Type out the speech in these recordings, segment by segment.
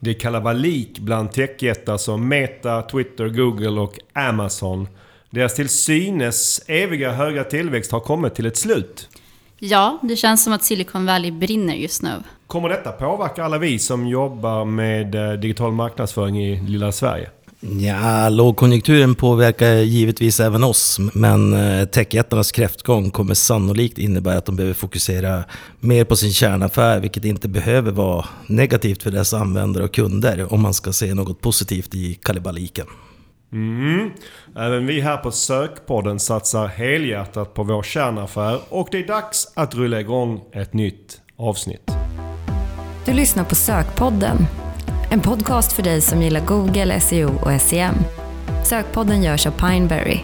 Det är kalabalik bland techjättar som Meta, Twitter, Google och Amazon. Deras till synes eviga höga tillväxt har kommit till ett slut. Ja, det känns som att Silicon Valley brinner just nu. Kommer detta påverka alla vi som jobbar med eh, digital marknadsföring i lilla Sverige? Ja, lågkonjunkturen påverkar givetvis även oss, men eh, techjättarnas kräftgång kommer sannolikt innebära att de behöver fokusera mer på sin kärnaffär, vilket inte behöver vara negativt för deras användare och kunder om man ska se något positivt i kalibaliken. Mm. Även vi här på Sökpodden satsar helhjärtat på vår kärnaffär och det är dags att rulla igång ett nytt avsnitt. Du lyssnar på Sökpodden, en podcast för dig som gillar Google, SEO och SEM. Sökpodden görs av Pineberry.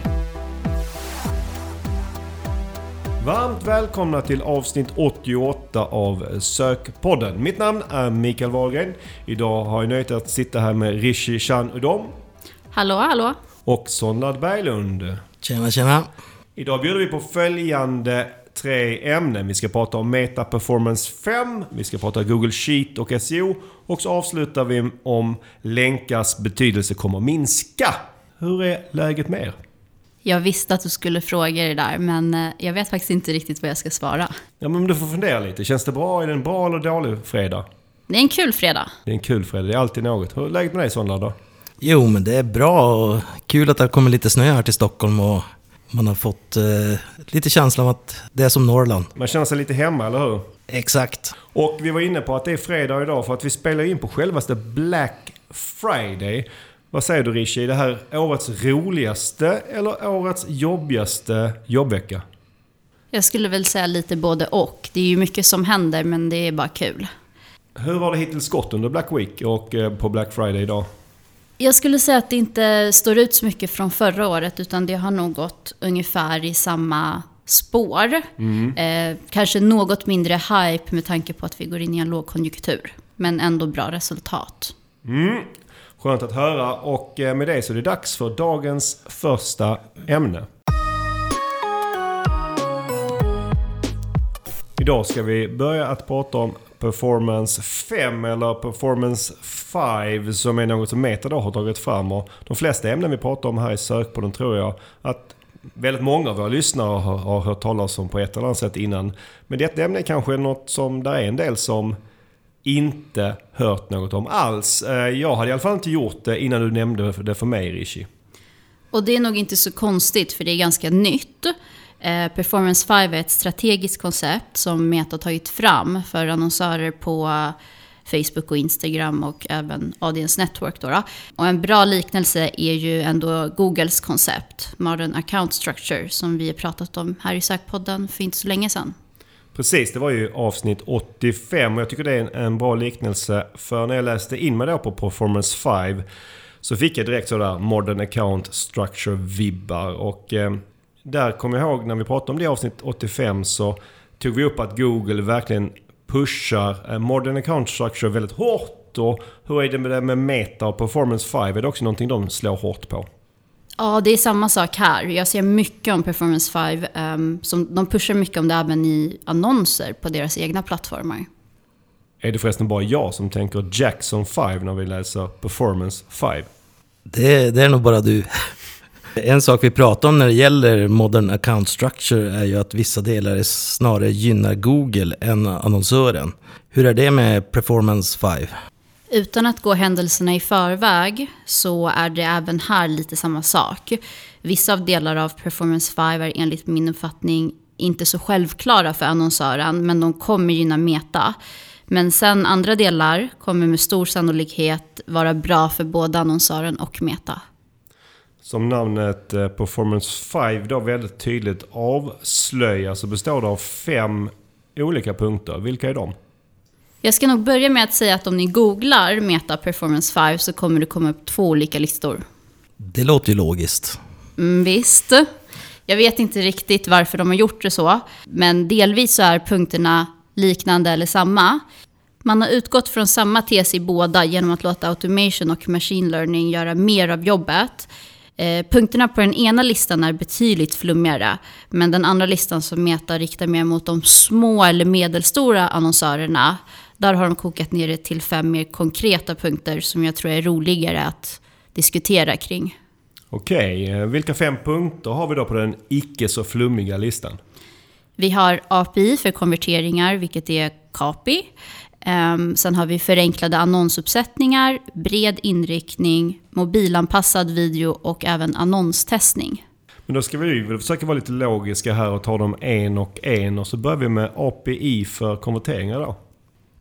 Varmt välkomna till avsnitt 88 av Sökpodden. Mitt namn är Mikael Wahlgren. Idag har jag nöjet att sitta här med Rishi Chan Udom Hallå, hallå? och Sonlad Berglund. Tjena, tjena! Idag bjuder vi på följande tre ämnen. Vi ska prata om Meta Performance 5, vi ska prata Google Sheet och SEO och så avslutar vi om länkars betydelse kommer minska. Hur är läget med er? Jag visste att du skulle fråga det där, men eh, jag vet faktiskt inte riktigt vad jag ska svara. Ja men du får fundera lite. Känns det bra? Är det en bra eller dålig fredag? Det är en kul fredag. Det är en kul fredag. Det är alltid något. Hur är läget med dig Sonlad då? Jo, men det är bra och kul att det har kommit lite snö här till Stockholm och man har fått eh, lite känslan av att det är som Norrland. Man känner sig lite hemma, eller hur? Exakt. Och vi var inne på att det är fredag idag för att vi spelar in på självaste Black Friday. Vad säger du Rishi? Är det här årets roligaste eller årets jobbigaste jobbvecka? Jag skulle väl säga lite både och. Det är ju mycket som händer, men det är bara kul. Hur har det hittills gått under Black Week och eh, på Black Friday idag? Jag skulle säga att det inte står ut så mycket från förra året, utan det har nog gått ungefär i samma spår. Eh, kanske något mindre hype med tanke på att vi går in i en lågkonjunktur. Men ändå bra resultat. Mm. Skönt att höra och eh, med det så är det dags för dagens första ämne. Idag ska vi börja att prata om Performance 5 eller Performance 5 som är något som Meta då har tagit fram. Och de flesta ämnen vi pratar om här i Sökpodden tror jag att väldigt många av våra lyssnare har, har hört talas om på ett eller annat sätt innan. Men detta ämne är kanske något som där är en del som inte hört något om alls. Eh, jag hade i alla fall inte gjort det innan du nämnde det för mig Rishi. Och det är nog inte så konstigt, för det är ganska nytt. Eh, Performance 5 är ett strategiskt koncept som Meta tagit fram för annonsörer på Facebook och Instagram och även Audience Network. Då då. Och en bra liknelse är ju ändå Googles koncept, Modern Account Structure, som vi har pratat om här i Sökpodden för inte så länge sedan. Precis, det var ju avsnitt 85 och jag tycker det är en, en bra liknelse. För när jag läste in mig då på Performance 5 så fick jag direkt sådär Modern Account Structure-vibbar. Och eh, där kommer jag ihåg när vi pratade om det i avsnitt 85 så tog vi upp att Google verkligen pushar eh, Modern Account Structure väldigt hårt. Och hur är det med det med Meta och Performance 5? Är det också någonting de slår hårt på? Ja, det är samma sak här. Jag ser mycket om Performance 5. ehm, som, de pushar mycket om det även i annonser på deras egna plattformar. Är det förresten bara jag som tänker Jackson 5 när vi läser Performance 5? Det, det är nog bara du. En sak vi pratar om när det gäller modern account structure är ju att vissa delar snarare gynnar Google än annonsören. Hur är det med performance 5? Utan att gå händelserna i förväg så är det även här lite samma sak. Vissa av delar av Performance 5 är enligt min uppfattning inte så självklara för annonsören, men de kommer gynna Meta. Men sen andra delar kommer med stor sannolikhet vara bra för både annonsören och Meta. Som namnet eh, Performance 5 då väldigt tydligt avslöjar så består det av fem olika punkter. Vilka är de? Jag ska nog börja med att säga att om ni googlar Meta Performance 5 så kommer det komma upp två olika listor. Det låter ju logiskt. Mm, visst. Jag vet inte riktigt varför de har gjort det så, men delvis så är punkterna liknande eller samma. Man har utgått från samma tes i båda genom att låta automation och machine learning göra mer av jobbet. Eh, punkterna på den ena listan är betydligt flummigare, men den andra listan som Meta riktar mer mot de små eller medelstora annonsörerna, Där har de kokat ner det till fem mer konkreta punkter som jag tror är roligare att diskutera kring. Okej, eh, vilka fem punkter har vi då på den icke så flummiga listan? Vi har API för konverteringar, vilket är KAPI. Um, sen har vi förenklade annonsuppsättningar, bred inriktning, mobilanpassad video och även annonstestning. Men då ska vi försöka vara lite logiska här och ta dem en och en. Och så börjar vi med API för konverteringar då.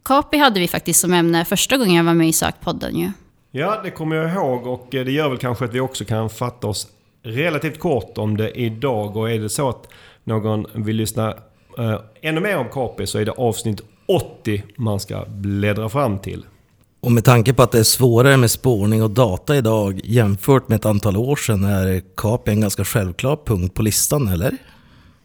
KAPI hade vi faktiskt som ämne första gången jag var med i Sökpodden ju. Ja, det kommer jag ihåg och det gör väl kanske att vi också kan fatta oss relativt kort om det idag. Och är det så att någon vill lyssna eh, ännu mer om KAPI så är det avsnitt 80 man ska bläddra fram till. Och med tanke på att det är svårare med spårning och data idag jämfört med ett antal år sedan är KAPI en ganska självklar punkt på listan, eller?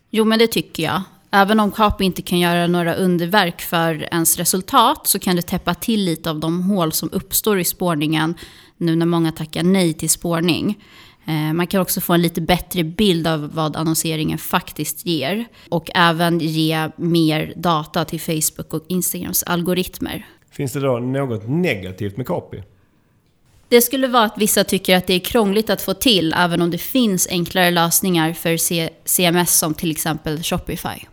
Jo, men det tycker jag. Även om KAPI inte kan göra några underverk för ens resultat så kan det täppa till lite av de hål som uppstår i spårningen nu när många tackar nej till spårning. Eh, man kan också få en lite bättre bild av vad annonseringen faktiskt ger. Och även ge mer data till Facebook och Instagrams algoritmer. Finns det då något negativt med KAPI? Det skulle vara att vissa tycker att det är krångligt att få till, även om det finns enklare lösningar för CMS som till exempel Shopify.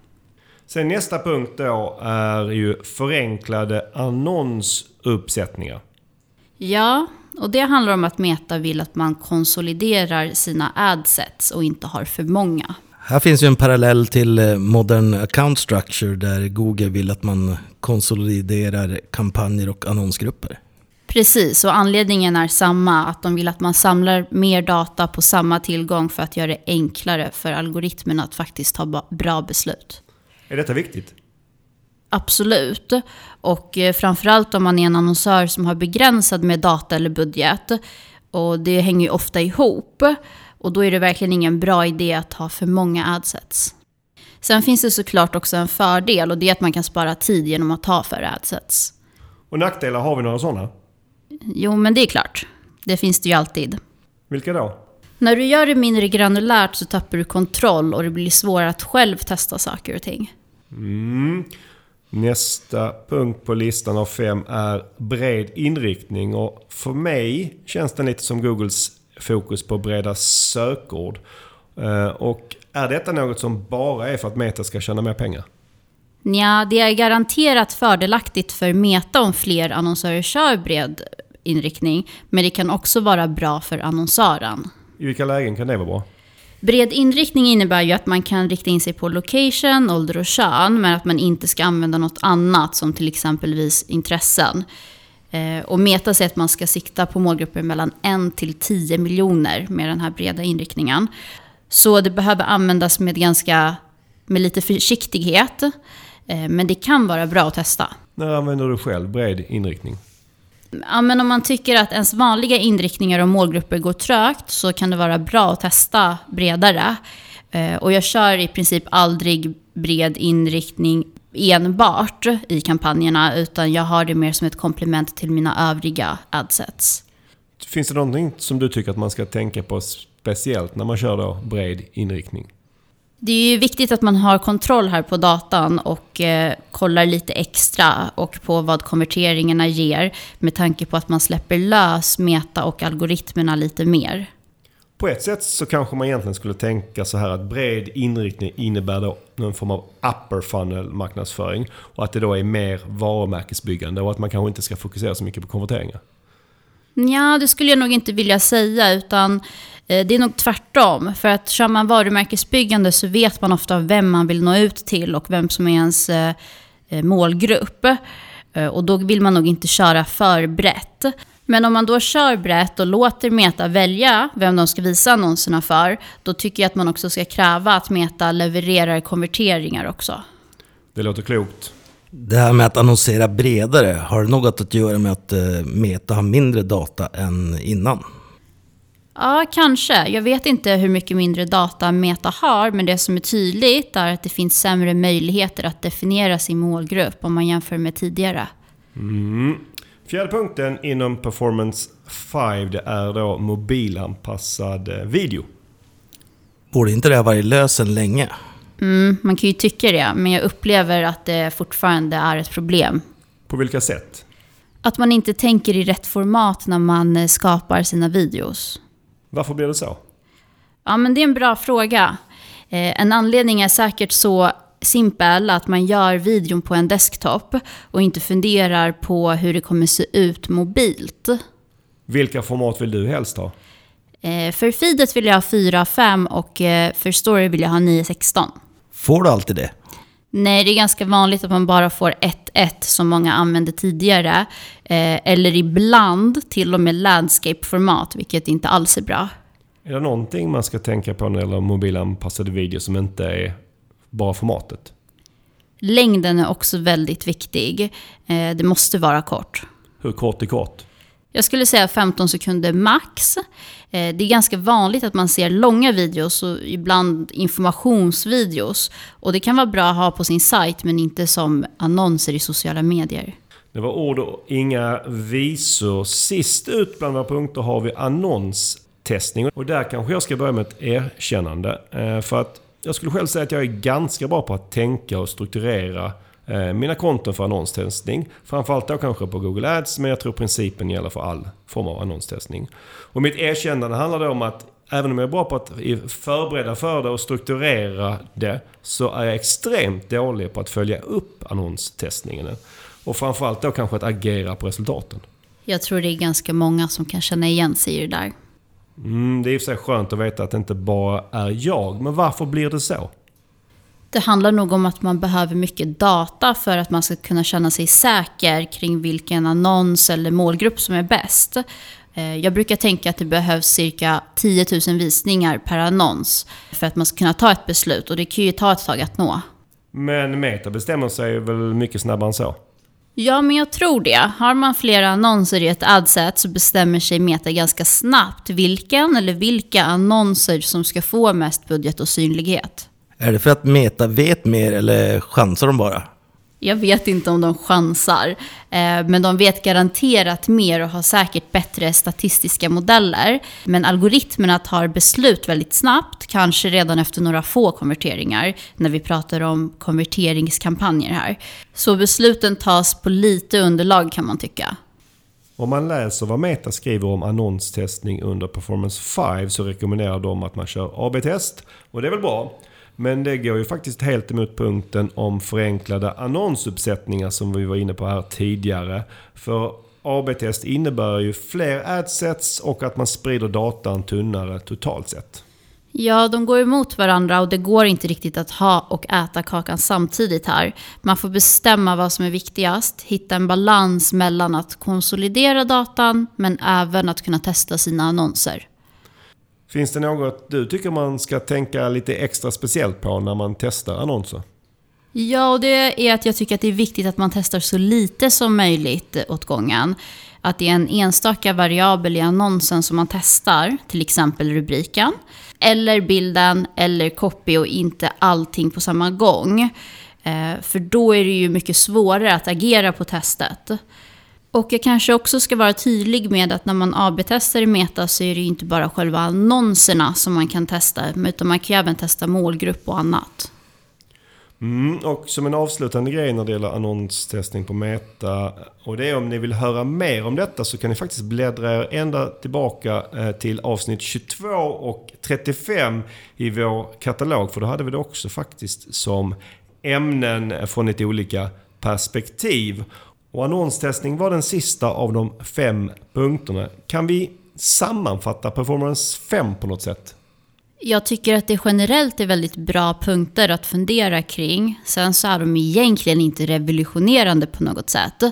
Sen nästa punkt då är ju förenklade annonsuppsättningar. Ja, och det handlar om att Meta vill att man konsoliderar sina adsets och inte har för många. Här finns ju en parallell till eh, Modern Account Structure där Google vill att man konsoliderar kampanjer och annonsgrupper. Precis, och anledningen är samma. Att de vill att man samlar mer data på samma tillgång för att göra det enklare för algoritmerna att faktiskt ta bra beslut. Är detta viktigt? Absolut. Och eh, framförallt om man är en annonsör som har begränsad med data eller budget. Och det hänger ju ofta ihop. Och då är det verkligen ingen bra idé att ha för många adsets. Sen finns det såklart också en fördel och det är att man kan spara tid genom att ha färre adsets. Och nackdelar, har vi några sådana? Jo, men det är klart. Det finns det ju alltid. Vilka då? När du gör det mindre granulärt så tappar du kontroll och det blir svårare att själv testa saker och ting. Mm. Nästa punkt på listan av fem är bred inriktning. Och för mig känns den lite som Googles fokus på breda sökord. Eh, och är detta något som bara är för att Meta ska tjäna mer pengar? Ja, det är garanterat fördelaktigt för Meta om fler annonsörer kör bred inriktning. Men det kan också vara bra för annonsören. I vilka lägen kan det vara bra? Bred inriktning innebär ju att man kan rikta in sig på location, ålder och kön, men att man inte ska använda något annat som till exempelvis intressen. Eh, och Meta säger att man ska sikta på målgrupper mellan 1 till 10 miljoner med den här breda inriktningen. Så det behöver användas med, ganska, med lite försiktighet. Eh, men det kan vara bra att testa. När använder du själv bred inriktning? Ja, men om man tycker att ens vanliga inriktningar och målgrupper går trögt så kan det vara bra att testa bredare. Eh, och jag kör i princip aldrig bred inriktning enbart i kampanjerna utan jag har det mer som ett komplement till mina övriga adsets. Finns det någonting som du tycker att man ska tänka på speciellt när man kör då bred inriktning? Det är ju viktigt att man har kontroll här på datan och eh, kollar lite extra och på vad konverteringarna ger med tanke på att man släpper lös meta och algoritmerna lite mer. På ett sätt så kanske man egentligen skulle tänka så här att bred inriktning innebär då någon form av upper funnel marknadsföring och att det då är mer varumärkesbyggande och att man kanske inte ska fokusera så mycket på konverteringar. Ja, det skulle jag nog inte vilja säga utan eh, det är nog tvärtom. För att kör man varumärkesbyggande så vet man ofta vem man vill nå ut till och vem som är ens eh, eh, målgrupp. Och då vill man nog inte köra för brett. Men om man då kör brett och låter Meta välja vem de ska visa annonserna för, då tycker jag att man också ska kräva att Meta levererar konverteringar också. Det låter klokt. Det här med att annonsera bredare, har det något att göra med att Meta har mindre data än innan? Ja, kanske. Jag vet inte hur mycket mindre data Meta har, men det som är tydligt är att det finns sämre möjligheter att definiera sin målgrupp om man jämför med tidigare. Mm. Fjärde punkten inom Performance 5 det är då mobilanpassad eh, video. Borde inte det ha varit lösen länge? Mm, man kan ju tycka det, men jag upplever att det fortfarande är ett problem. På vilka sätt? Att man inte tänker i rätt format när man eh, skapar sina videos. Varför blir det så? Ja, men det är en bra fråga. Eh, en anledning är säkert så simpel att man gör videon på en desktop och inte funderar på hur det kommer se ut mobilt. Vilka format vill du helst ha? Eh, för feedet vill jag ha 4.5 och eh, för story vill jag ha 9.16. Får du alltid det? Nej, det är ganska vanligt att man bara får 1.1 som många använde tidigare. Eh, eller ibland till och med landscape-format, vilket inte alls är bra. Är det någonting man ska tänka på när det gäller mobilanpassade videor som inte är bara formatet? Längden är också väldigt viktig. Eh, det måste vara kort. Hur kort är kort? Jag skulle säga 15 sekunder max. Eh, det är ganska vanligt att man ser långa videos och ibland informationsvideos. Och det kan vara bra att ha på sin sajt men inte som annonser i sociala medier. Det var ord och inga visor. Sist ut bland våra punkter har vi annonstestning. Och där kanske jag ska börja med ett erkännande. Eh, för att jag skulle själv säga att jag är ganska bra på att tänka och strukturera mina konton för annonstestning. Framförallt då kanske på Google Ads, men jag tror principen gäller för all form av annonstestning. Och mitt erkännande handlar då om att även om jag är bra på att förbereda för det och strukturera det, så är jag extremt dålig på att följa upp annonstestningen. Och framförallt då kanske att agera på resultaten. Jag tror det är ganska många som kan känna igen sig i det där. Mm, det är i och för sig skönt att veta att det inte bara är jag, men varför blir det så? Det handlar nog om att man behöver mycket data för att man ska kunna känna sig säker kring vilken annons eller målgrupp som är bäst. Eh, Jag brukar tänka att det behövs cirka 10 000 visningar per annons för att man ska kunna ta ett beslut och det kan ju ta ett tag att nå. Men Meta bestämmer sig väl mycket snabbare än så? Ja, men jag tror det. Har man flera annonser i ett adset så bestämmer sig Meta ganska snabbt vilken eller vilka annonser som ska få mest budget och synlighet. Är det för att Meta vet mer eller chansar de bara? Jag vet inte om de chansar, eh, men de vet garanterat mer och har säkert bättre statistiska modeller. Men algoritmerna tar beslut väldigt snabbt, kanske redan efter några få konverteringar, när vi pratar om konverteringskampanjer här. Så besluten tas på lite underlag kan man tycka. Om man läser vad Meta skriver om annonstestning under Performance 5 så rekommenderar de att man kör AB-test. Och det är väl bra. Men det går ju faktiskt helt emot punkten om förenklade annonsuppsättningar som vi var inne på här tidigare. För AB-test innebär ju fler adsets och att man sprider datan tunnare totalt sett. Ja, de går emot varandra och det går inte riktigt att ha och äta kakan samtidigt här. Man får bestämma vad som är viktigast, hitta en balans mellan att konsolidera datan men även att kunna testa sina annonser. Finns det något du tycker man ska tänka lite extra speciellt på när man testar annonser? Ja, och det är att jag tycker att det är viktigt att man testar så lite som möjligt åt gången. Att det är en enstaka variabel i annonsen som man testar, till exempel rubriken, eller bilden, eller copy och inte allting på samma gång. Eh, för då är det ju mycket svårare att agera på testet. Och jag kanske också ska vara tydlig med att när man AB-testar i Meta så är det ju inte bara själva annonserna som man kan testa, utan man kan ju även testa målgrupp och annat. Mm, och som en avslutande grej när det gäller annonstestning på Meta. Och det är om ni vill höra mer om detta så kan ni faktiskt bläddra er ända tillbaka eh, till avsnitt 22 och 35 i vår katalog. För då hade vi det också faktiskt som ämnen från lite olika perspektiv. Och annonstestning var den sista av de fem punkterna. Kan vi sammanfatta Performance 5 på något sätt? Jag tycker att det generellt är väldigt bra punkter att fundera kring. Sen så är de egentligen inte revolutionerande på något sätt.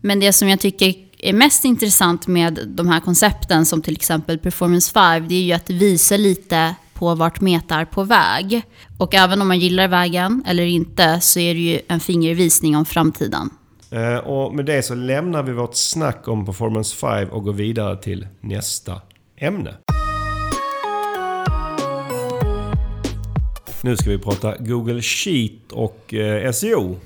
Men det som jag tycker är mest intressant med de här koncepten, som till exempel Performance 5, det är ju att visa lite på vart Meta är på väg. Och även om man gillar vägen eller inte så är det ju en fingervisning om framtiden. Eh, Och med det så lämnar vi vårt snack om Performance 5 och går vidare till nästa ämne. Nu ska vi prata Google Sheet och eh, SEO.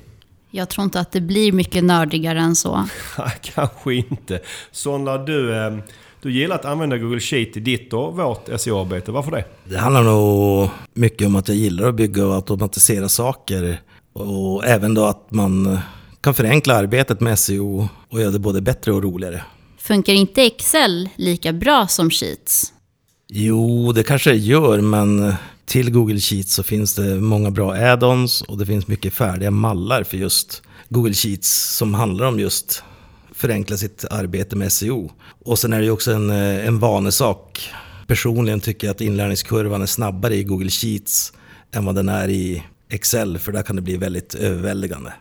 Jag tror inte att det blir mycket nördigare än så. Kanske inte. Sondra, du, eh, du gillar att använda Google Sheet i ditt och vårt SEO-arbete. Varför det? Det handlar nog mycket om att jag gillar att bygga och automatisera saker. Och även då att man kan förenkla arbetet med SEO och göra det både bättre och roligare. Funkar inte Excel lika bra som Sheets? Jo, det kanske det gör, men till Google Sheets så finns det många bra add-ons och det finns mycket färdiga mallar för just Google Sheets som handlar om just förenkla sitt arbete med SEO. Och sen är det ju också en, en vanesak. Personligen tycker jag att inlärningskurvan är snabbare i Google Sheets än vad den är i Excel, för där kan det bli väldigt överväldigande.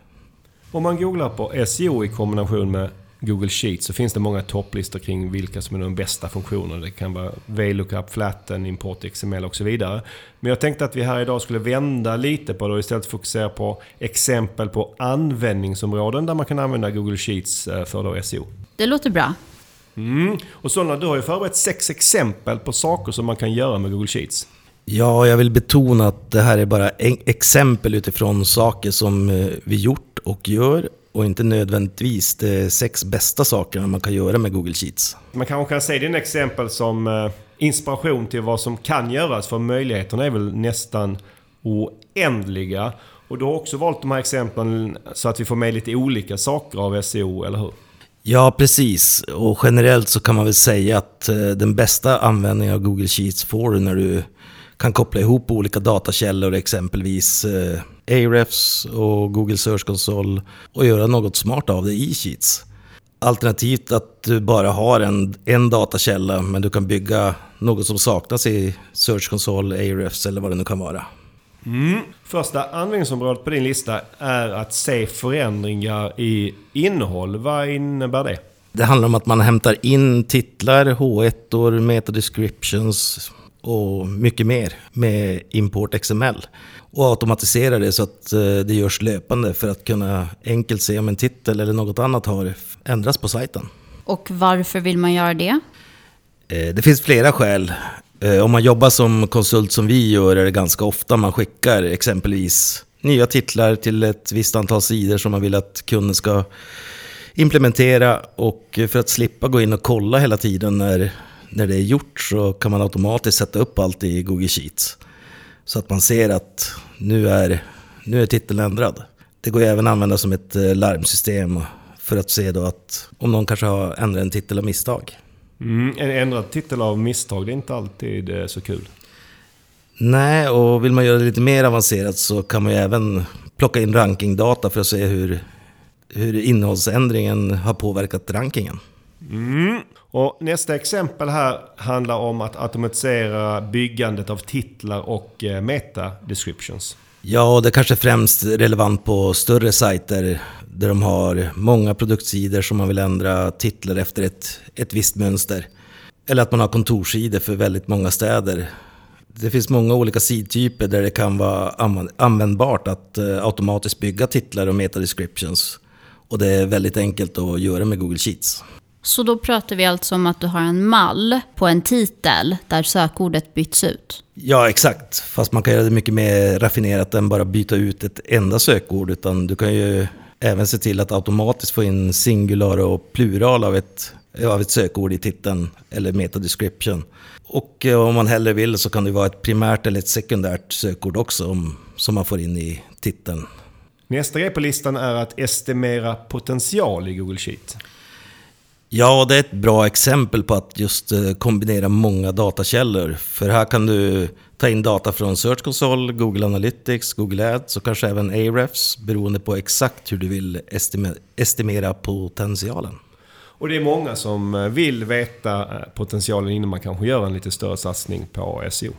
Om man googlar på SEO i kombination med Google Sheets så finns det många topplistor kring vilka som är de bästa funktionerna. Det kan vara VLOOKUP, Flatten, Import XML och så vidare. Men jag tänkte att vi här idag skulle vända lite på det och istället fokusera på exempel på användningsområden där man kan använda Google Sheets eh, för då SEO. Det låter bra. Mm. Och Sonna, du har ju förberett sex exempel på saker som man kan göra med Google Sheets. Ja, jag vill betona att det här är bara exempel utifrån saker som eh, vi gjort och gör och inte nödvändigtvis de sex bästa sakerna man kan göra med Google Sheets. Man kanske kan se dina exempel som eh, inspiration till vad som kan göras för möjligheterna är väl nästan oändliga. Och du har också valt de här exemplen så att vi får med lite olika saker av SEO, eller hur? Ja, precis. Och generellt så kan man väl säga att eh, den bästa användningen av Google Sheets får du när du kan koppla ihop olika datakällor, exempelvis eh, Ahrefs och Google Search Console och göra något smart av det i Sheets. Alternativt att du bara har en, en datakälla men du kan bygga något som saknas i Search Console, Ahrefs eller vad det nu kan vara. Mm. Första användningsområdet på din lista är att se förändringar i innehåll. Vad innebär det? Det handlar om att man hämtar in titlar, H1, meta descriptions och mycket mer med import XML och automatisera det så att eh, det görs löpande för att kunna enkelt se om en titel eller något annat har ändrats på sajten. Och varför vill man göra det? Eh, det finns flera skäl. Eh, om man jobbar som konsult som vi gör är det ganska ofta man skickar exempelvis nya titlar till ett visst antal sidor som man vill att kunden ska implementera och för att slippa gå in och kolla hela tiden när, när det är gjort så kan man automatiskt sätta upp allt i Google Sheets. Så att man ser att nu är, nu är titeln ändrad. Det går även att använda som ett eh, larmsystem för att se då att om någon kanske har ändrat en titel av misstag. Mm, en ändrad titel av misstag, det är inte alltid eh, så kul. Nej, och vill man göra det lite mer avancerat så kan man ju även plocka in rankingdata för att se hur, hur innehållsändringen har påverkat rankingen. Mm. Och nästa exempel här handlar om att automatisera byggandet av titlar och eh, meta-descriptions. Ja, det är kanske främst relevant på större sajter där de har många produktsidor som man vill ändra titlar efter ett, ett visst mönster. Eller att man har kontorssidor för väldigt många städer. Det finns många olika sidtyper där det kan vara användbart att eh, automatiskt bygga titlar och meta-descriptions. Och det är väldigt enkelt att göra med Google Sheets. Så då pratar vi alltså om att du har en mall på en titel där sökordet byts ut? Ja, exakt. Fast man kan göra det mycket mer raffinerat än bara byta ut ett enda sökord. Utan du kan ju även se till att automatiskt få in singular och plural av ett, av ett sökord i titeln eller meta description. Och eh, om man hellre vill så kan det vara ett primärt eller ett sekundärt sökord också om, som man får in i titeln. Nästa grej på listan är att estimera potential i Google Sheet. Ja, det är ett bra exempel på att just eh, kombinera många datakällor. För här kan du ta in data från Search Console, Google Analytics, Google Ads och kanske även Ahrefs beroende på exakt hur du vill estimera potentialen. Och det är många som eh, vill veta eh, potentialen innan man kanske gör en lite större satsning på SEO.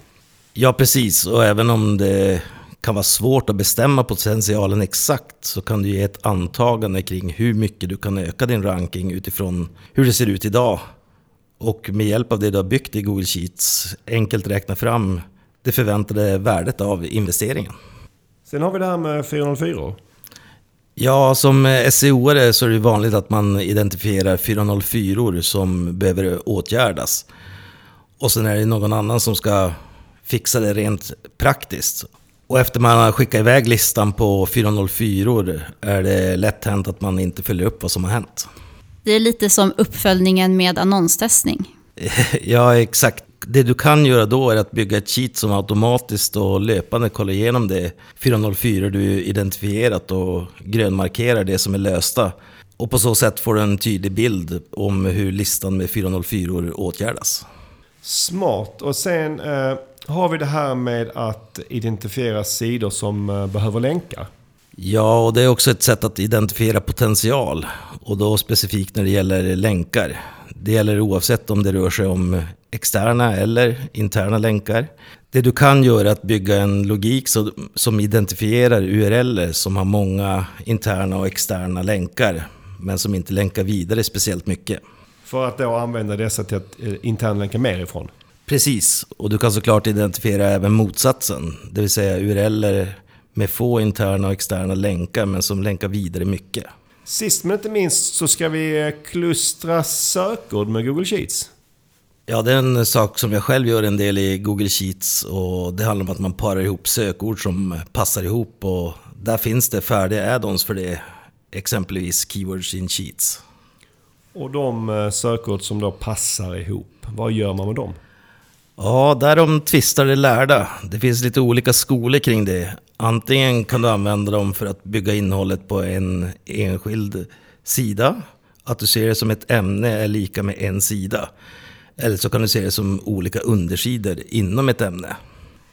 Ja, precis. Och även om det kan vara svårt att bestämma potentialen exakt så kan du ge ett antagande kring hur mycket du kan öka din ranking utifrån hur det ser ut idag. Och med hjälp av det du har byggt i Google Sheets enkelt räkna fram det förväntade värdet av investeringen. Sen har vi det här med 404. Ja, som SEO-are så är det vanligt att man identifierar 404 som behöver åtgärdas. Och sen är det någon annan som ska fixa det rent praktiskt. Och efter man har skickat iväg listan på 404 är det lätt hänt att man inte följer upp vad som har hänt. Det är lite som uppföljningen med annonstestning. ja, exakt. Det du kan göra då är att bygga ett cheat som automatiskt och löpande kollar igenom det 404 du identifierat och grönmarkerar det som är lösta. Och på så sätt får du en tydlig bild om hur listan med 404 åtgärdas. Smart. Och sen eh, har vi det här med att identifiera sidor som eh, behöver länkar. Ja, och det är också ett sätt att identifiera potential. Och då specifikt när det gäller länkar. Det gäller oavsett om det rör sig om externa eller interna länkar. Det du kan göra är att bygga en logik som identifierar URL som har många interna och externa länkar, men som inte länkar vidare speciellt mycket. För att då använda dessa till att eh, internlänka mer ifrån? Precis, och du kan såklart identifiera även motsatsen, det vill säga URL med få interna och externa länkar, men som länkar vidare mycket. Sist men inte minst så ska vi eh, klustra sökord med Google Sheets. Ja, det är en sak som jag själv gör en del i Google Sheets och det handlar om att man parar ihop sökord som passar ihop och där finns det färdiga add-ons för det, exempelvis Keywords in Sheets. Och de eh, sökord som då passar ihop, vad gör man med dem? Ja, där de tvistar det lärda. Det finns lite olika skolor kring det. Antingen kan du använda dem för att bygga innehållet på en enskild sida. Att du ser det som ett ämne är lika med en sida. Eller så kan du se det som olika undersidor inom ett ämne.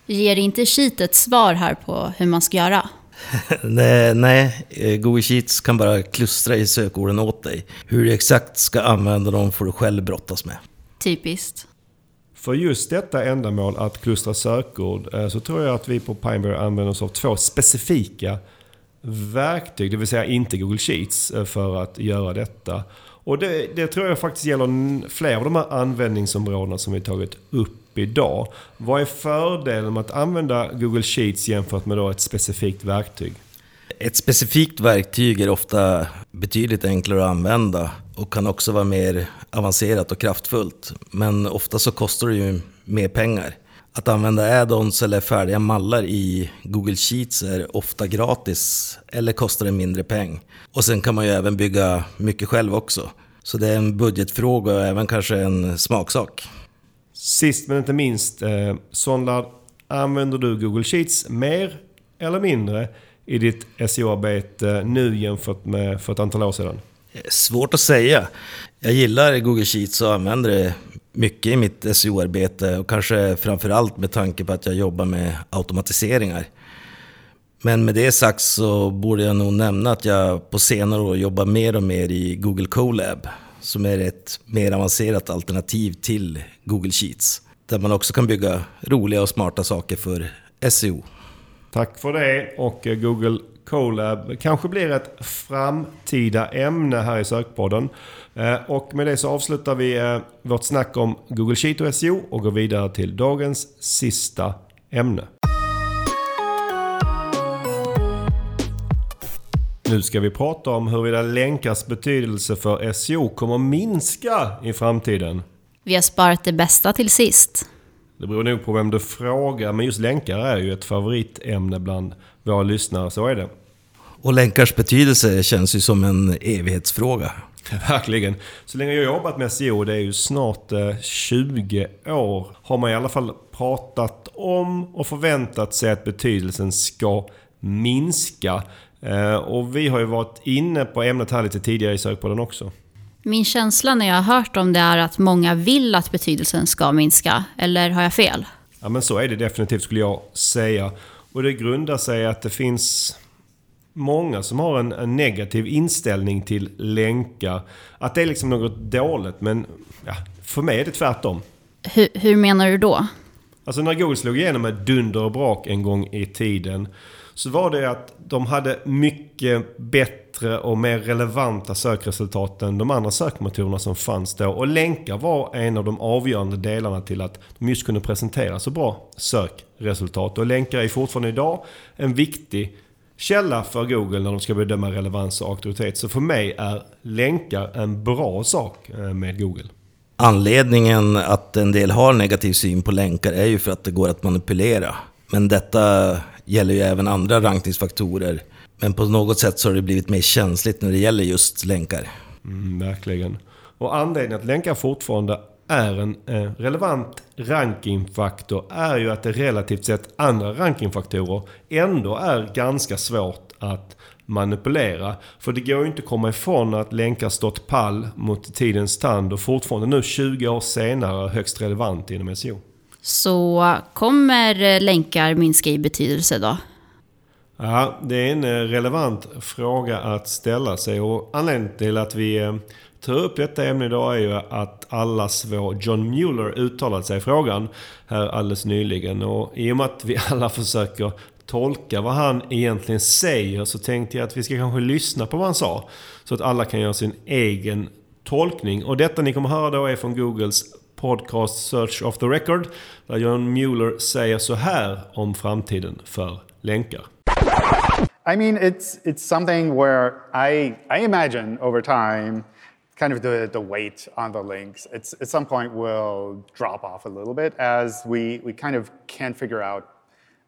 Ger inte Sheet ett svar här på hur man ska göra? nej, nej, eh, Google Sheets kan bara klustra i sökorden åt dig. Hur du exakt ska använda dem får du själv brottas med. Typiskt. För just detta ändamål, att klustra sökord, eh, så tror jag att vi på Pineberry använder oss av två specifika verktyg, det vill säga inte Google Sheets, eh, för att göra detta. Och det, det, tror jag faktiskt gäller fler av de här användningsområdena som vi tagit upp idag. Vad är fördelen med att använda Google Sheets jämfört med då ett specifikt verktyg? Ett specifikt verktyg är ofta betydligt enklare att använda och kan också vara mer avancerat och kraftfullt. Men ofta så kostar det ju mer pengar. Att använda add-ons eller färdiga mallar i Google Sheets är ofta gratis eller kostar en mindre peng. Och sen kan man ju även bygga mycket själv också. Så det är en budgetfråga och även kanske en smaksak. Sist men inte minst, eh, Sonlad, använder du Google Sheets mer eller mindre i ditt SEO-arbete nu jämfört med för ett antal år sedan? Svårt att säga. Jag gillar Google Sheets och använder det mycket i mitt SEO-arbete och kanske framförallt med tanke på att jag jobbar med automatiseringar. Men med det sagt så borde jag nog nämna att jag på senare år jobbar mer och mer i Google Colab som är ett mer avancerat alternativ till Google Sheets. Där man också kan bygga roliga och smarta saker för SEO. Tack för det och eh, Google Colab kanske blir ett framtida ämne här i Sökpodden. Eh, och med det så avslutar vi eh, vårt snack om Google Sheet och SEO och går vidare till dagens sista ämne. Nu ska vi prata om huruvida länkars betydelse för SEO kommer att minska i framtiden. Vi har sparat det bästa till sist. Det beror nog på vem du frågar, men just länkar är ju ett favoritämne bland våra lyssnare, så är det. Och länkars betydelse känns ju som en evighetsfråga. Verkligen. Så länge jag har jobbat med SEO, det är ju snart 20 eh, år, har man i alla fall pratat om och förväntat sig att betydelsen ska minska. Eh, och vi har ju varit inne på ämnet här lite tidigare i sökpodden också. Min känsla när jag har hört om det är att många vill att betydelsen ska minska, eller har jag fel? Ja men så är det definitivt skulle jag säga. Och det grundar sig att det finns många som har en, en, negativ inställning till länkar. Att det är liksom något dåligt, men ja, för mig är det tvärtom. Hur, hur menar du då? Alltså när Google slog igenom med dunder och brak en gång i tiden så var det att de hade mycket bättre och mer relevanta sökresultat än de andra sökmotorerna som fanns då. Och länkar var en av de avgörande delarna till att de just kunde presentera så bra sökresultat. Och länkar är fortfarande idag en viktig källa för Google när de ska bedöma relevans och auktoritet. Så för mig är länkar en bra sak eh, med Google. Anledningen att en del har negativ syn på länkar är ju för att det går att manipulera. Men detta gäller ju även andra rankningsfaktorer. Men på något sätt så har det blivit mer känsligt när det gäller just länkar. Mm, verkligen. Och anledningen att länkar fortfarande är en eh, relevant rankingfaktor är ju att det relativt sett andra rankingfaktorer ändå är ganska svårt att manipulera. För det går ju inte att komma ifrån att länkar stått pall mot tidens tand och fortfarande nu 20 år senare högst relevant inom SEO. Så kommer eh, länkar minska i betydelse då? Ja, det är en eh, relevant fråga att ställa sig och anledningen till att vi eh, tar upp detta ämne idag är ju att allas vår John Mueller uttalat sig i frågan här alldeles nyligen. Och i och med att vi alla försöker tolka vad han egentligen säger så tänkte jag att vi ska kanske lyssna på vad han sa. Så att alla kan göra sin egen tolkning. Och detta ni kommer höra då är från Googles podcast Search of the Record. Där John Mueller säger så här om framtiden för länkar. I mean, it's, it's something where I, I imagine over time kind of the, the weight on the links it's, at some point will drop off a little bit as we, we kind of can figure out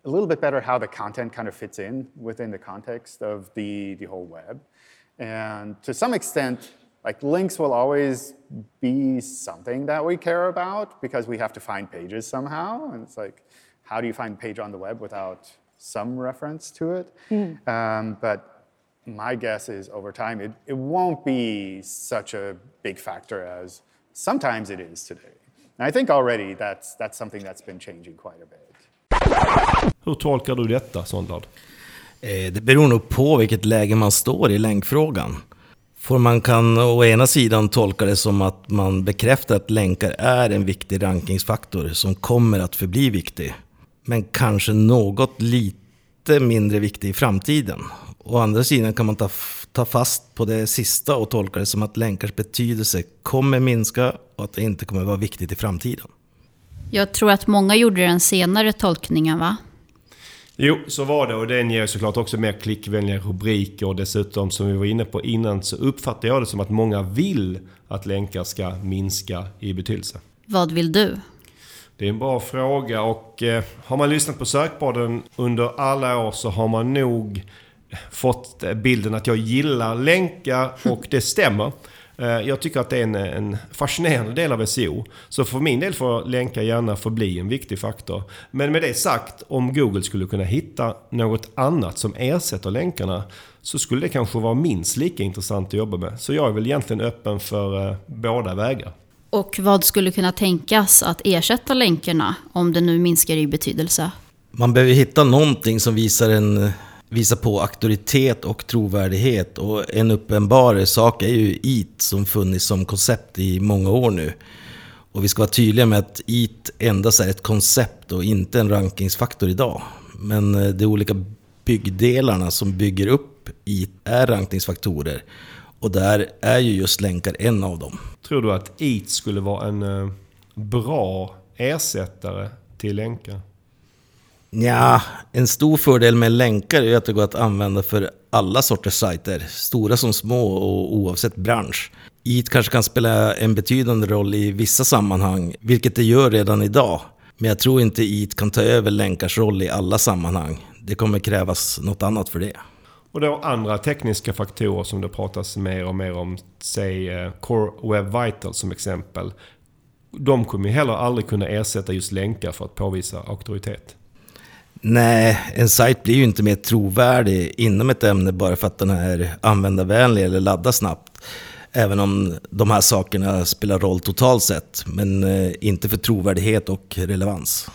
a little bit better how the content kind of fits in within the context of the, the whole web. And to some extent, like links will always be something that we care about because we have to find pages somehow. And it's like, how do you find a page on the web without some reference to it? Mm. Um, but my guess is over time it, it won't be such a big factor as sometimes it is today. And I think already that's, that's something that's been changing quite a bit. Hur tolkar du detta, Sondlad? Eh, det beror nog på vilket läge man står i länkfrågan. För man kan å ena sidan tolka det som att man bekräftar att länkar är en viktig rankingsfaktor som kommer att förbli viktig. Men kanske något lite mindre viktig i framtiden. Å andra sidan kan man ta, ta fast på det sista och tolka det som att länkars betydelse kommer minska och att det inte kommer vara viktigt i framtiden. Jag tror att många gjorde den senare tolkningen va? Jo, så var det och den ger såklart också mer klickvänliga rubriker och dessutom som vi var inne på innan så uppfattar jag det som att många vill att länkar ska minska i betydelse. Vad vill du? Det är en bra fråga och eh, har man lyssnat på sökborden under alla år så har man nog fått bilden att jag gillar länkar och det stämmer. Eh, jag tycker att det är en, en, fascinerande del av SEO. Så för min del får länkar gärna förbli en viktig faktor. Men med det sagt, om Google skulle kunna hitta något annat som ersätter länkarna så skulle det kanske vara minst lika intressant att jobba med. Så jag är väl egentligen öppen för eh, båda vägar. Och vad skulle kunna tänkas att ersätta länkarna om det nu minskar i betydelse? Man behöver hitta någonting som visar en Visa på auktoritet och trovärdighet. Och en uppenbar sak är ju EAT som funnits som koncept i många år nu. Och vi ska vara tydliga med att EAT endast är ett koncept och inte en rankingsfaktor idag. Men eh, de olika byggdelarna som bygger upp EAT är rankningsfaktorer. Och där är ju just länkar en av dem. Tror du att EAT skulle vara en eh, bra ersättare till länkar? Ja, en stor fördel med länkar är att det går att använda för alla sorters sajter, stora som små och oavsett bransch. IT kanske kan spela en betydande roll i vissa sammanhang, vilket det gör redan idag. Men jag tror inte IT kan ta över länkars roll i alla sammanhang. Det kommer krävas något annat för det. Och då andra tekniska faktorer som det pratas mer och mer om, säg eh, Core Web Vital som exempel. De kommer ju heller aldrig kunna ersätta just länkar för att påvisa auktoritet. Nej, en sajt blir ju inte mer trovärdig inom ett ämne bara för att den är användarvänlig eller laddar snabbt. Även om de här sakerna spelar roll totalt sett, men eh, inte för trovärdighet och relevans.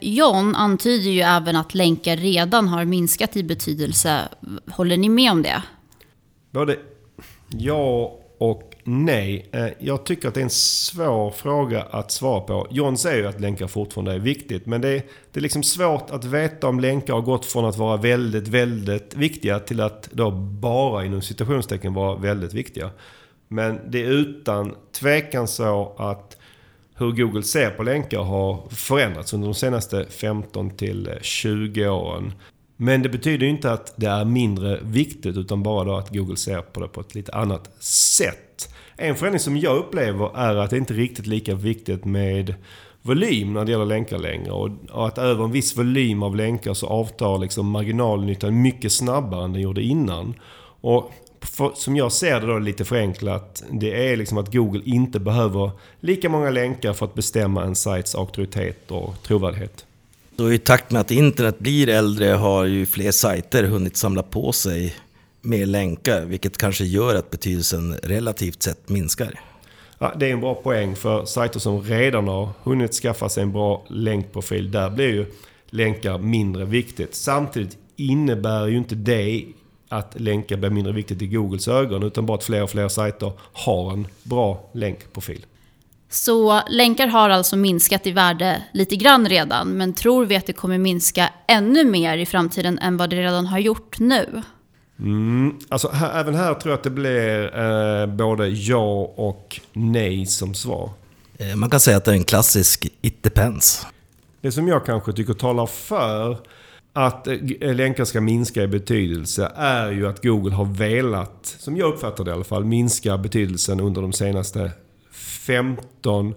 John antyder ju även att länkar redan har minskat i betydelse. Håller ni med om det? Både ja och nej. Eh, jag tycker att det är en svår fråga att svara på. John säger ju att länkar fortfarande är viktigt. Men det är, det är liksom svårt att veta om länkar har gått från att vara väldigt, väldigt viktiga till att då bara inom citationstecken vara väldigt viktiga. Men det är utan tvekan så att hur Google ser på länkar har förändrats under de senaste 15 till 20 åren. Men det betyder inte att det är mindre viktigt utan bara då att Google ser på det på ett lite annat sätt. En förändring som jag upplever är att det inte är riktigt lika viktigt med volym när det gäller länkar längre. Och att över en viss volym av länkar så avtar liksom marginalnyttan mycket snabbare än den gjorde innan. Och för, som jag ser det då lite förenklat, det är liksom att Google inte behöver lika många länkar för att bestämma en sajts auktoritet och trovärdighet. Så i takt med att internet blir äldre har ju fler sajter hunnit samla på sig mer länkar, vilket kanske gör att betydelsen relativt sett minskar. Ja, det är en bra poäng för sajter som redan har hunnit skaffa sig en bra länkprofil. Där blir ju länkar mindre viktigt. Samtidigt innebär ju inte det att länkar blir mindre viktigt i Googles ögon utan bara att fler och fler sajter har en bra länkprofil. Så länkar har alltså minskat i värde lite grann redan, men tror vi att det kommer minska ännu mer i framtiden än vad det redan har gjort nu? Mm, alltså här, även här tror jag att det blir eh, både ja och nej som svar. Eh, man kan säga att det är en klassisk it depends. Det som jag kanske tycker talar för att eh, länkar ska minska i betydelse är ju att Google har velat, som jag uppfattar det i alla fall, minska betydelsen under de senaste 15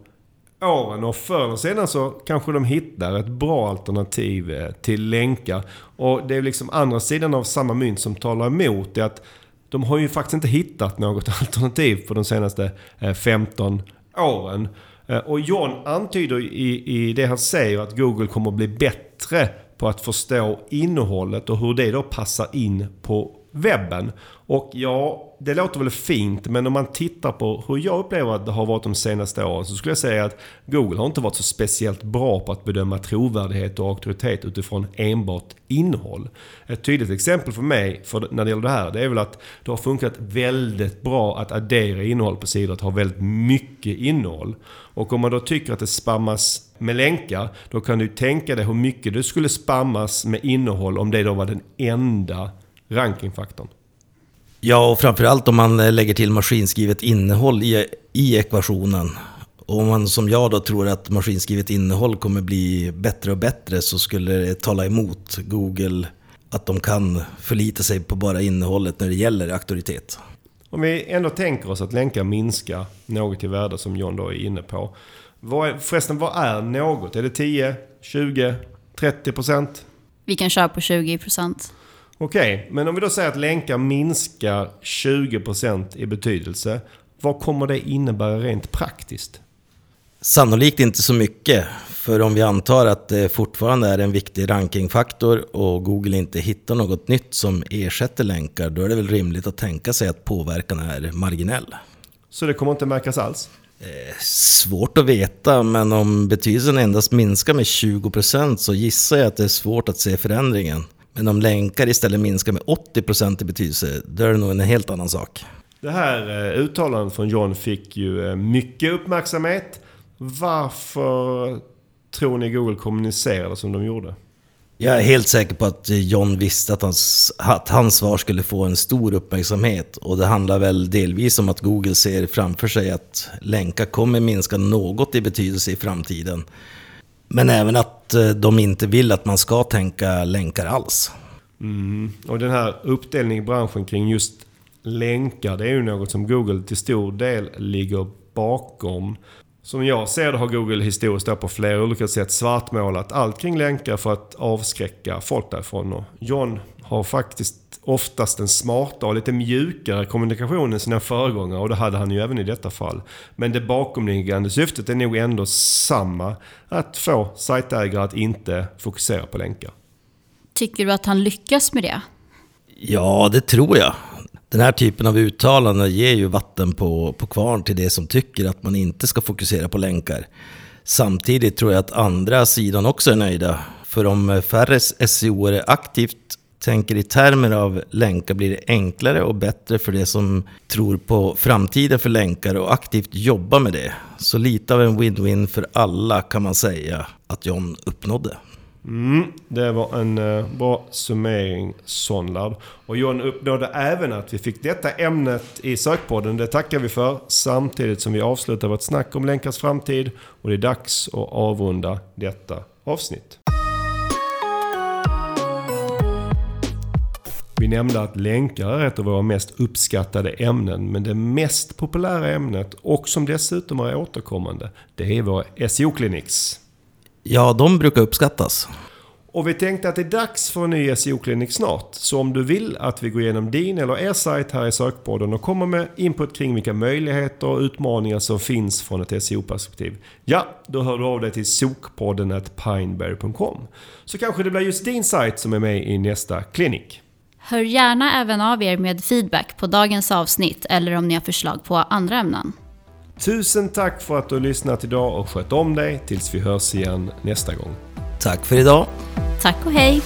åren. Och förr eller senare så kanske de hittar ett bra alternativ eh, till länkar. Och det är liksom andra sidan av samma mynt som talar emot det att de har ju faktiskt inte hittat något alternativ på de senaste eh, 15 åren. Eh, och John antyder i, i det han säger att Google kommer att bli bättre på att förstå innehållet och hur det då passar in på webben. Och ja, det låter väl fint, men om man tittar på hur jag upplever att det har varit de senaste åren så skulle jag säga att Google har inte varit så speciellt bra på att bedöma trovärdighet och auktoritet utifrån enbart innehåll. Ett tydligt exempel för mig för när det gäller det här, det är väl att det har funkat väldigt bra att addera innehåll på sidor, att ha väldigt mycket innehåll. Och om man då tycker att det spammas med länkar, då kan du tänka dig hur mycket det skulle spammas med innehåll om det då var den enda rankingfaktorn. Ja, och framförallt om man lägger till maskinskrivet innehåll i, i ekvationen. Och om man som jag då tror att maskinskrivet innehåll kommer bli bättre och bättre så skulle det tala emot Google att de kan förlita sig på bara innehållet när det gäller auktoritet. Om vi ändå tänker oss att länkar minskar något i värde som John då är inne på. Vad är, förresten, vad är något? Är det 10, 20, 30 procent? Vi kan köra på 20 procent. Okej, okay, men om vi då säger att länkar minskar 20% i betydelse. Vad kommer det innebära rent praktiskt? Sannolikt inte så mycket. För om vi antar att det fortfarande är en viktig rankingfaktor och Google inte hittar något nytt som ersätter länkar, då är det väl rimligt att tänka sig att påverkan är marginell. Så det kommer inte märkas alls? Eh, svårt att veta, men om betydelsen endast minskar med 20% så gissar jag att det är svårt att se förändringen. Men om länkar istället minskar med 80% i betydelse, då är det nog en helt annan sak. Det här eh, uttalandet från John fick ju eh, mycket uppmärksamhet. Varför tror ni Google kommunicerade som de gjorde? Jag är helt säker på att John visste att hans, att hans svar skulle få en stor uppmärksamhet. Och det handlar väl delvis om att Google ser framför sig att länkar kommer minska något i betydelse i framtiden. Men även att eh, de inte vill att man ska tänka länkar alls. Mm. Och den här uppdelningen i branschen kring just länkar, det är ju något som Google till stor del ligger bakom. Som jag ser det har Google historiskt på flera olika sätt svartmålat allt kring länkar för att avskräcka folk därifrån. Och John har faktiskt oftast en smartare och lite mjukare kommunikation än sina föregångare och det hade han ju även i detta fall. Men det bakomliggande syftet är nog ändå samma. Att få sajtägare att inte fokusera på länkar. Tycker du att han lyckas med det? Ja, det tror jag. Den här typen av uttalanden ger ju vatten på, på kvarn till det som tycker att man inte ska fokusera på länkar. Samtidigt tror jag att andra sidan också är nöjda. För om färre SEO är aktivt tänker i termer av länkar blir det enklare och bättre för de som tror på framtiden för länkar och aktivt jobbar med det. Så lite av en win-win för alla kan man säga att John uppnådde. Mm, det var en uh, bra summering Sonlab. Och John uppnådde även att vi fick detta ämnet i sökpodden. Det tackar vi för. Samtidigt som vi avslutar vårt snack om länkars framtid. Och det är dags att avrunda detta avsnitt. Vi nämnde att länkar är ett av våra mest uppskattade ämnen. Men det mest populära ämnet och som dessutom är återkommande, det är våra SEO-clinics. Ja, de brukar uppskattas. Och vi tänkte att det är dags för en ny SEO-klinik snart. Så om du vill att vi går igenom din eller er sajt här i sökpodden och kommer med input kring vilka möjligheter och utmaningar som finns från ett SEO-perspektiv. Ja, då hör du av dig till sokpodden pineberry.com. Så kanske det blir just din sajt som är med i nästa klinik. Hör gärna även av er med feedback på dagens avsnitt eller om ni har förslag på andra ämnen. Tusen tack för att du har lyssnat idag och skött om dig tills vi hörs igen nästa gång. Tack för idag. Tack och hej!